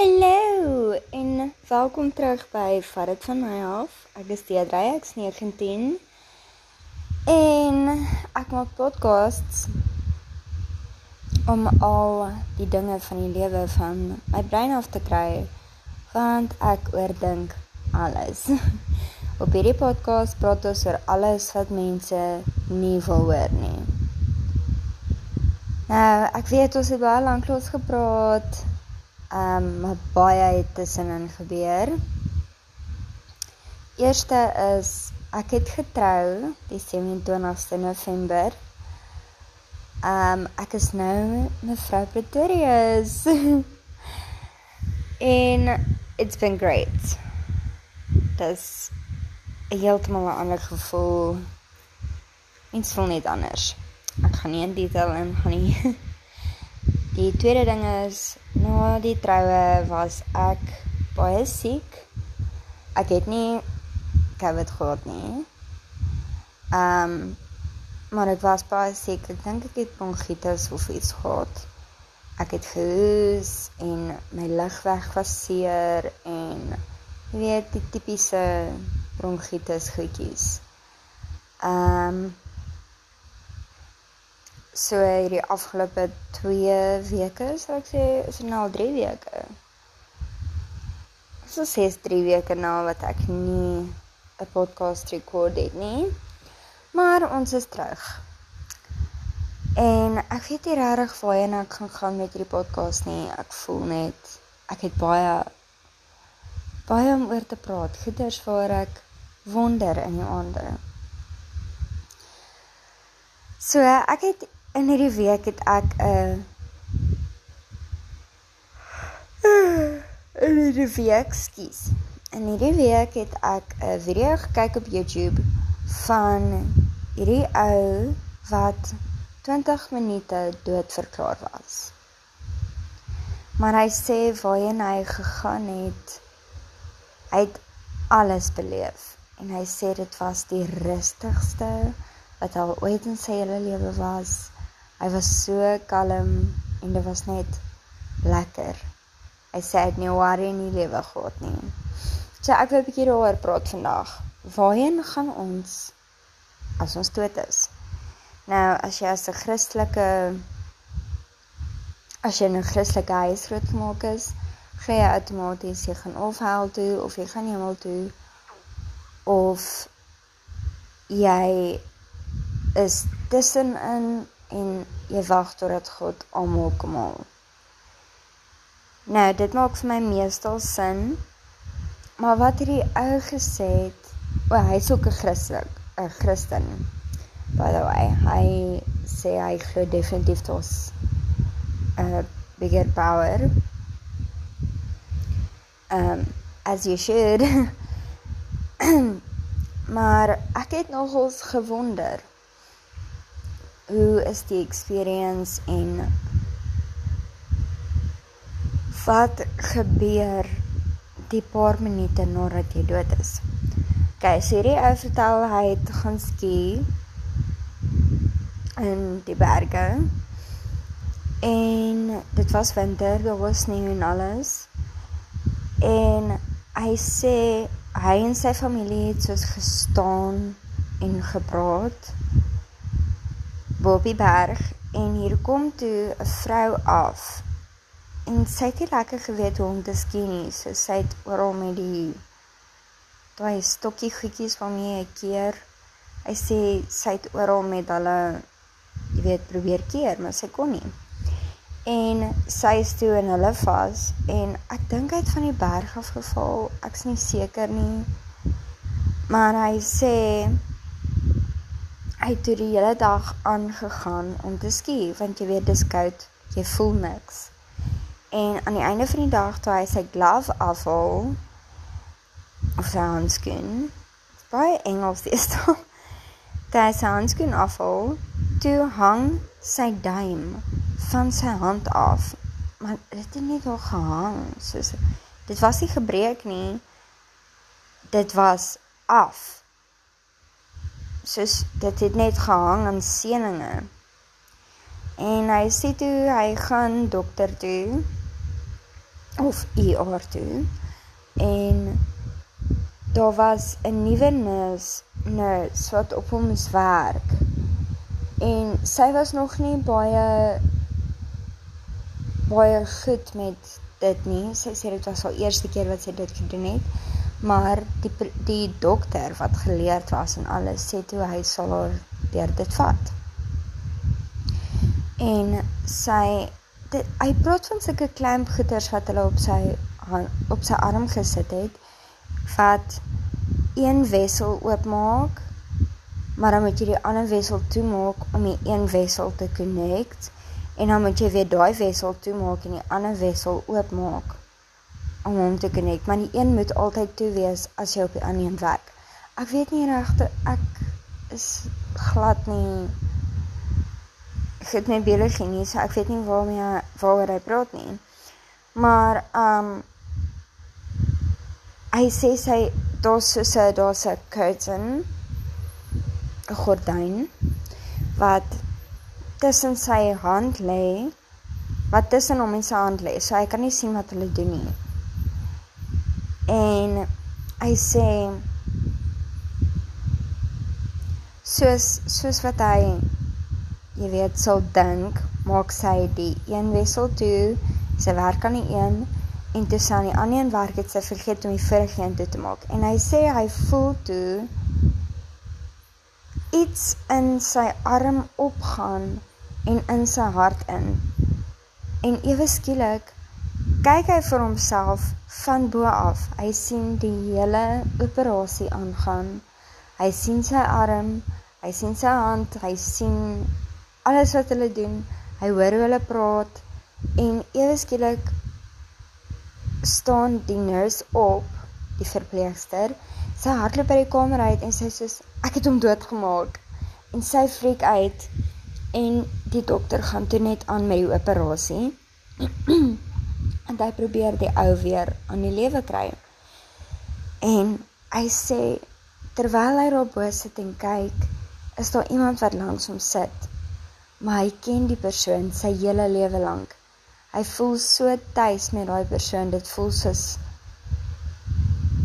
Hallo en welkom terug by Vat dit van my af. Ek is Deidre, ek's 19 en ek maak podcasts om al die dinge van die lewe van my brein af te kry want ek oordink alles. Op hierdie podcast praat ons oor alles wat mense nie wil hoor nie. Nou, ek weet ons het baie lank los gepraat Ehm um, baie het tussenin gebeur. Eerste is ek het getrou die 27ste November. Ehm um, ek is nou mevrou Pretorius. en it's been great. Dis 'n heeltemal 'n ander gevoel. Iets voel net anders. Ek gaan nie in detail ingaan nie. Die tweede ding is na die troue was ek baie siek. Ek het nie COVID gehad nie. Ehm um, maar ek was baie siek. Ek dink ek het bronchitis of iets gehad. Ek het gehoes en my lugweg was seer en jy weet die tipiese bronchitis goedjies. Ehm um, so hierdie afgelope 2 weke, sal ek sê, is dit nou al 3 weke. So dit 3 weke nou wat ek nie 'n podcast rekord het nie. Maar ons is terug. En ek weet nie regtig waarheen ek gaan gaan met hierdie podcast nie. Ek voel net ek het baie baie om oor te praat. Goeders waar ek wonder in die aande. So ek het In hierdie week het ek 'n uh, in hierdie week, skus. In hierdie week het ek 'n video gekyk op YouTube van hierdie ou wat 20 minute dood verklaar was. Maar hy sê waarheen hy gegaan het, hy het alles beleef en hy sê dit was die rustigste wat al ooit in sy hele lewe was. Hy was so kalm en dit was net lekker. Hy sê hy het nie worry in die lewe gehad nie. So ek wil 'n bietjie daaroor praat vandag. Waarheen gaan ons as ons dood is? Nou, as jy as 'n Christelike as jy in 'n Christelike huis grootgemaak is, gaan jy outomaties jy gaan of hel toe of jy gaan hemel toe of jy is tussenin en jy wag totdat God almal kom haal. Nou, dit maak vir my meestal sin. Maar wat hierdie ou gesê het, o, oh, hy's ook 'n Christen, 'n Christen. By the way, hy sê hy glo definitief daar's 'n bigger power. Um as you should. maar ek het nogals gewonder hoe is die experience en wat gebeur die paar minute nadat jy dood is. Okay, so hierdie ou vertel hy het gaan ski in die berge en dit was winter, daar was sneeu en alles. En hy sê hy en sy familie het soos gestaan en gepraat bo op die berg en hier kom toe 'n vrou af. En sy het nie lekker geweet hoe om te ski nie. So sy het oral met die daai stokkie goedjies van my 'n keer. Hy sê sy het oral met hulle jy weet probeer keer, maar sy kon nie. En sy is toe in hulle vas en ek dink hy het van die berg af geval. Ek's nie seker nie. Maar hy sê hy het die hele dag aangegaan om te ski want jy weet dis koud, jy voel niks. En aan die einde van die dag toe hy sy glove afhaal of sy handskoen, baie Engels is dit. Toe hy sy handskoen afhaal, toe hang sy duim van sy hand af. Maar dit het nie daar gehang soos dit was nie gebreek nie. Dit was af soos dit het net gehang aan seëninge. En hy sê toe hy gaan dokter toe. of ER toe en daar was 'n nuwe nurse, nurse wat op hom moes werk. En sy was nog nie baie baie goed met dit nie. Sy sê dit was haar eerste keer wat sy dit gedoen het. Maar die die dokter wat geleerd was en alles sê toe hy sal haar deur dit vat. En sy dit, hy praat van sulke klein goeders wat hulle op sy op sy arm gesit het wat een wissel oopmaak maar dan moet jy die ander wissel toemaak om die een wissel te connect en dan moet jy weer daai wissel toemaak en die ander wissel oopmaak om hom te connect maar die een moet altyd toe wees as jy op die ander een werk. Ek weet nie regte ek is glad nie ek het my biologie nie so ek weet nie waarmee waaroor hy praat nie. Maar um hy sê sy daar's so 'n daar's 'n curtain 'n gordyn wat tussen sy hand lê wat tussen hom en sy hand lê so hy kan nie sien wat hulle doen nie en hy sê soos soos wat hy jy weet sou dink maak sy die een wissel toe sy werk aan die een en toe sy aan die ander een werk het sy vergeet om die vorige een toe te maak. En hy sê hy voel toe iets in sy arm opgaan en in sy hart in. En ewe skielik kyk hy vir homself van bo af hy sien die hele operasie aangaan hy sien sy arm hy sien sy hand hy sien alles wat hulle doen hy hoor hoe hulle praat en ewe skielik staan die nurse op, die verpleegster, sy hardloop by die kamer uit en sy sê soos ek het hom doodgemaak. En sy freak uit en die dokter gaan toe net aan met die operasie. en hy probeer die ou weer aan die lewe kry. En hy sê terwyl hy daar bo sit en kyk, is daar iemand wat langs hom sit. Maar hy ken die persoon sy hele lewe lank. Hy voel so tuis met daai persoon. Dit voel soos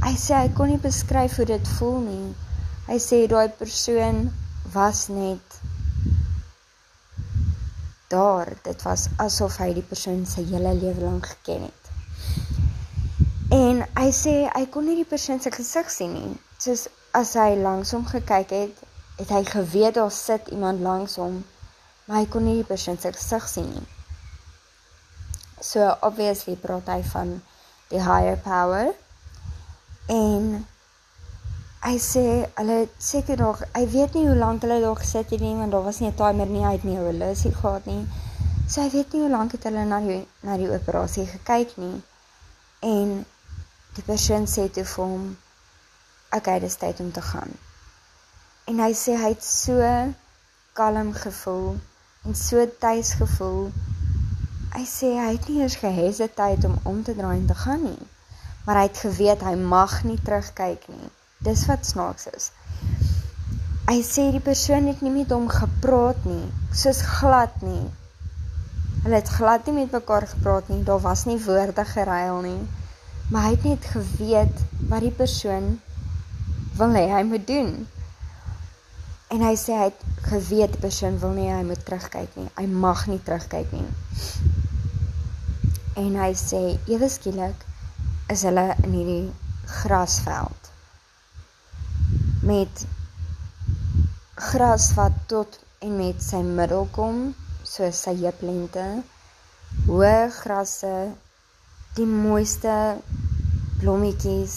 Hy sê hy kon nie beskryf hoe dit voel nie. Hy sê daai persoon was net daar. Dit was asof hy die persoon sy hele lewe lank geken het. En hy sê hy kon nie die persoon se gesig sien nie. Soos as hy langs hom gekyk het, het hy geweet daar sit iemand langs hom, maar hy kon nie die persoon se gesig sien nie. So obviously praat hy van die higher power. En hy sê hulle seker nog, hy weet nie hoe lank hulle daar gesit het nie, want daar was nie 'n timer nie, het nie hulle is hier gehad nie. So hy weet nie hoe lank het hulle na die na die operasie gekyk nie. En die persoon sê toe vir hom, "Okay, dis tyd om te gaan." En hy sê hy het so kalm gevoel en so tuis gevoel hy sê hy het nie eers gehesiteer om om te draai en te gaan nie. Maar hy het geweet hy mag nie terugkyk nie. Dis wat snaaks is. Hy sê die persoon het nie met hom gepraat nie, soos glad nie. Hulle het glad nie met mekaar gepraat nie. Daar was nie woorde geruil nie. Maar hy het net geweet wat die persoon wil hê hy moet doen. En hy sê hy het geweet die persoon wil nie hy moet terugkyk nie. Hy mag nie terugkyk nie en hy sê ewe skielik is hulle in hierdie grasveld met gras wat tot en met sy middel kom soos sy heuplengte hoë grasse die mooiste blommetjies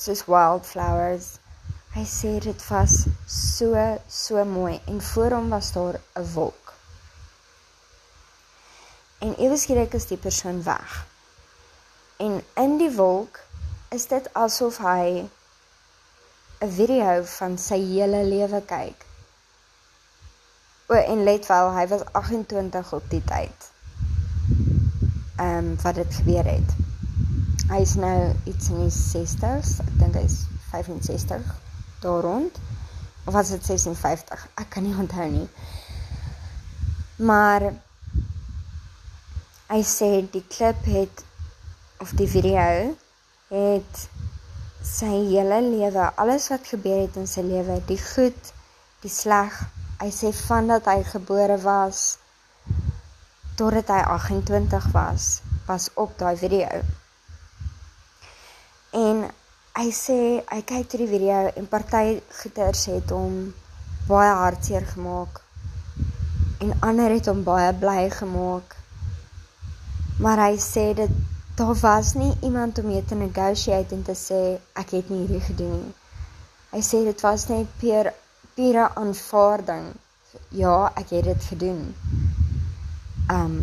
soos wildflowers. Hy sê dit was so so mooi en voor hom was daar 'n wolk. En ewe skielik is die persoon weg. En in die wolk is dit asof hy 'n video van sy hele lewe kyk. O en let wel, hy was 28 op die tyd. Ehm um, wat dit gebeur het. Hy is nou iets in die 60s, ek dink hy is 65 daar rond. Of was dit 56? Ek kan nie onthou nie. Maar Hy sê die klip het of die video het sy hele lewe, alles wat gebeur het in sy lewe, die goed, die sleg, hy sê van dat hy gebore was totdat hy 28 was, was op daai video. En hy sê hy kyk tot die video en party goeters het hom baie hartseer gemaak en ander het hom baie bly gemaak. Maar hy sê dit daar was nie iemand om mee te negotiate en te sê ek het nie hierdie gedoen nie. Hy sê dit was net puur pure aanvaarding. Ja, ek het dit gedoen. Um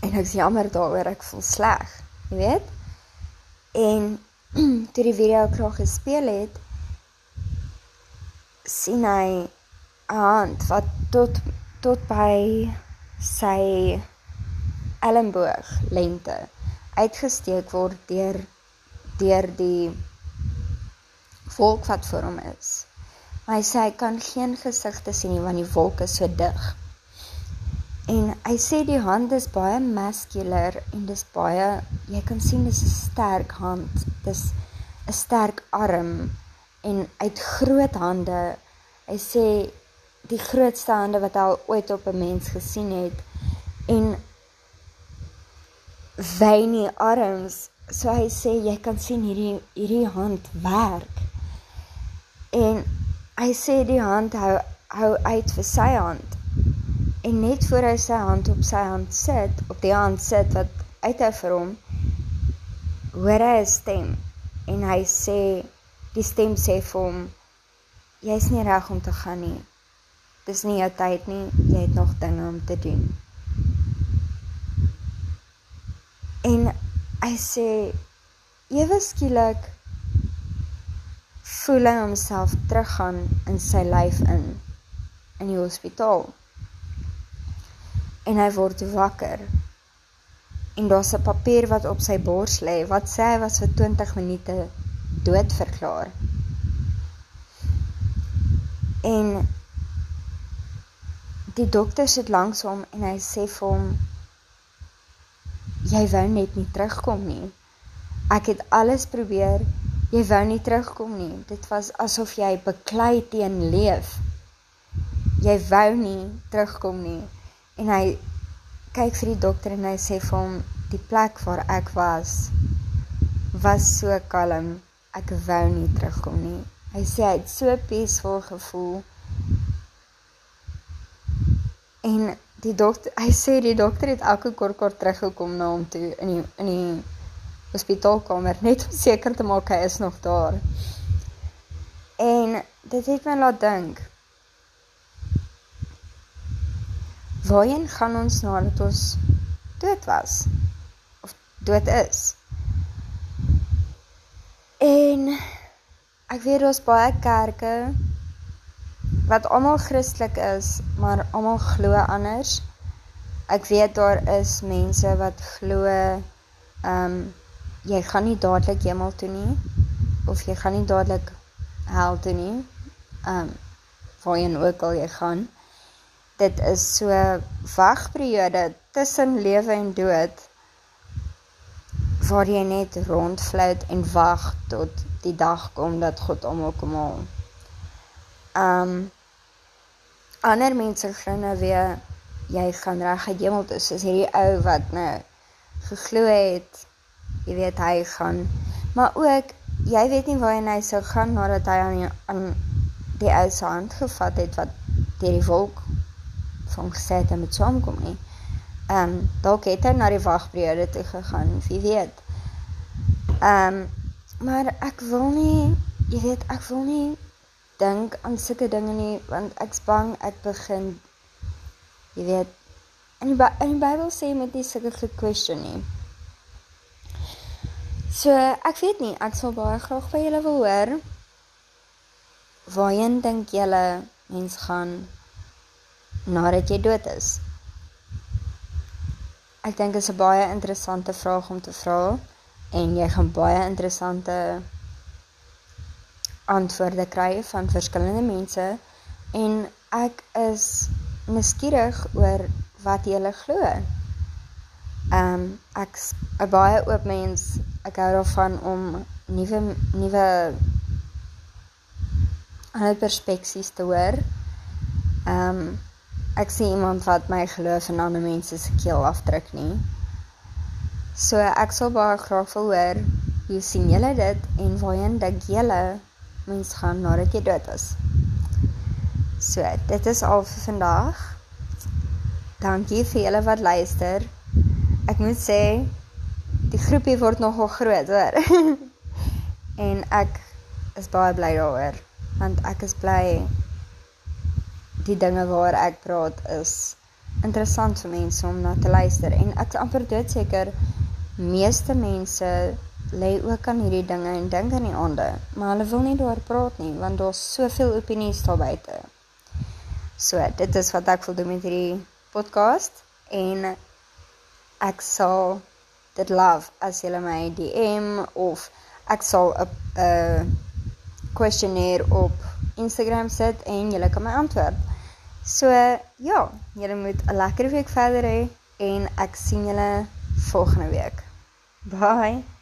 en ek is jammer daaroor, ek voel sleg, jy weet? En toe die video krag gespeel het, sien hy 'n hand wat tot tot by sy elmboog lengte uitgesteek word deur deur die wolk wat voor hom is. Maar hy sê hy kan geen gesigte sien nie want die wolk is so dig. En hy sê die hand is baie muscular en dis baie jy kan sien dis 'n sterk hand. Dis 'n sterk arm en uit groot hande. Hy sê die grootste hande wat hy ooit op 'n mens gesien het veiny arms. So hy sê jy kan sien hierdie hierdie hand werk. En hy sê die hand hou hou uit vir sy hand. En net voor hy sy hand op sy hand sit op die hand sit wat uithou vir hom hoor hy 'n stem. En hy sê die stem sê vir hom jy's nie reg om te gaan nie. Dis nie jou tyd nie, jy het nog dinge om te doen. En hy sê ewe skielik voel hy homself teruggaan in sy lyf in in die hospitaal. En hy word wakker. En daar's 'n papier wat op sy bors lê wat sê hy was vir 20 minute dood verklaar. En die dokter sit langs hom en hy sê vir hom jy wou net nie terugkom nie. Ek het alles probeer, jy wou nie terugkom nie. Dit was asof jy beklei teen leef. Jy wou nie terugkom nie. En hy kyk vir die dokter en hy sê vir hom die plek waar ek was was so kalm. Ek wou nie terugkom nie. Hy sê hy het so peaceful gevoel. En die dokter, hy sê die dokter het elke kort kort teruggekom na hom toe in die in die hospitaalkamer net om seker te maak hy is nog daar. En dit het my laat dink. Waarheen gaan ons nadat ons dood was of dood is? En ek weet daar's baie kerke wat almal Christelik is, maar almal glo anders. Ek weet daar is mense wat glo ehm um, jy gaan nie dadelik hemel toe nie of jy gaan nie dadelik hel toe nie. Ehm um, waarheen ook al jy gaan. Dit is so wagperiode tussen lewe en dood waar jy net rondfluit en wag tot die dag kom dat God almal kom haal. Um, ander mense glo nou weer jy gaan reg uit hemel toe. Soos hierdie ou wat nou geglo het jy weet hy gaan maar ook jy weet nie waar hy sou gaan nadat hy aan die, aan die ou se hand gevat het wat deur die wolk van gesê het met saamkom nie. Ehm um, dalk het hy na die wagperiode toe gegaan wie weet. Ehm um, maar ek wil nie jy weet ek wil nie dink aan sulke dinge nie want ek's bang ek begin jy weet in die, in die Bybel sê met die sulke ge-question nie. So ek weet nie, ek sal baie graag by julle wil hoor. Waarheen dink julle mens gaan nadat jy dood is? Ek dink dit is 'n baie interessante vraag om te vra en jy gaan baie interessante antwoorde kry van verskillende mense en ek is nuuskierig oor wat julle glo. Ehm um, ek's 'n baie oop mens. Ek hou daarvan om nuwe nuwe ander perspeksies te hoor. Ehm um, ek sien iemand wat my geloof in ander mense se keel afdruk nie. So ek sal baie graag wil hoor hoe sien julle dit en waarheen dink julle mens gaan nadat jy dood is. So dit is al vir vandag. Dankie vir julle wat luister. Ek moet sê die groepie word nogal groot, hoor. en ek is baie bly daaroor want ek is bly die dinge waar ek praat is interessant vir mense om na te luister en ek is amper doodseker meeste mense lê ook aan hierdie dinge en dink aan die aande, maar hulle wil nie daar praat nie want daar's soveel opinies daar buite. So, dit is wat ek wil doen met hierdie podcast en ek sal dit love as julle my DM of ek sal 'n 'n questionnaire op Instagram sit en julle kan my antwoord. So, ja, julle moet 'n lekker week verder hê en ek sien julle volgende week. Bye.